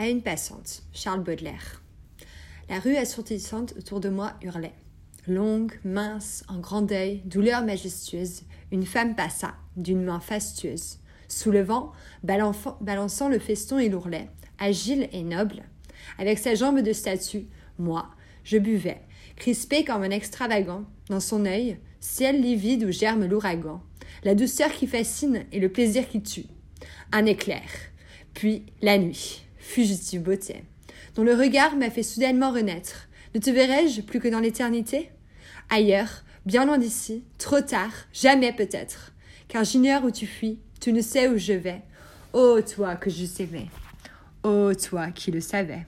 À une passante, Charles Baudelaire. La rue assourdissante autour de moi hurlait. Longue, mince, en grand deuil, douleur majestueuse, une femme passa, d'une main fastueuse. Sous le vent, balançant le feston, il ourlait, agile et noble. Avec sa jambe de statue, moi, je buvais, crispé comme un extravagant, dans son œil, ciel livide où germe l'ouragan, la douceur qui fascine et le plaisir qui tue. Un éclair, puis la nuit, fugitive beauté, dont le regard m'a fait soudainement renaître. Ne te verrai-je plus que dans l'éternité? Ailleurs, bien loin d'ici, trop tard, jamais peut-être, car j'ignore où tu fuis, tu ne sais où je vais. Ô toi que je s'aimais, ô toi qui le savais.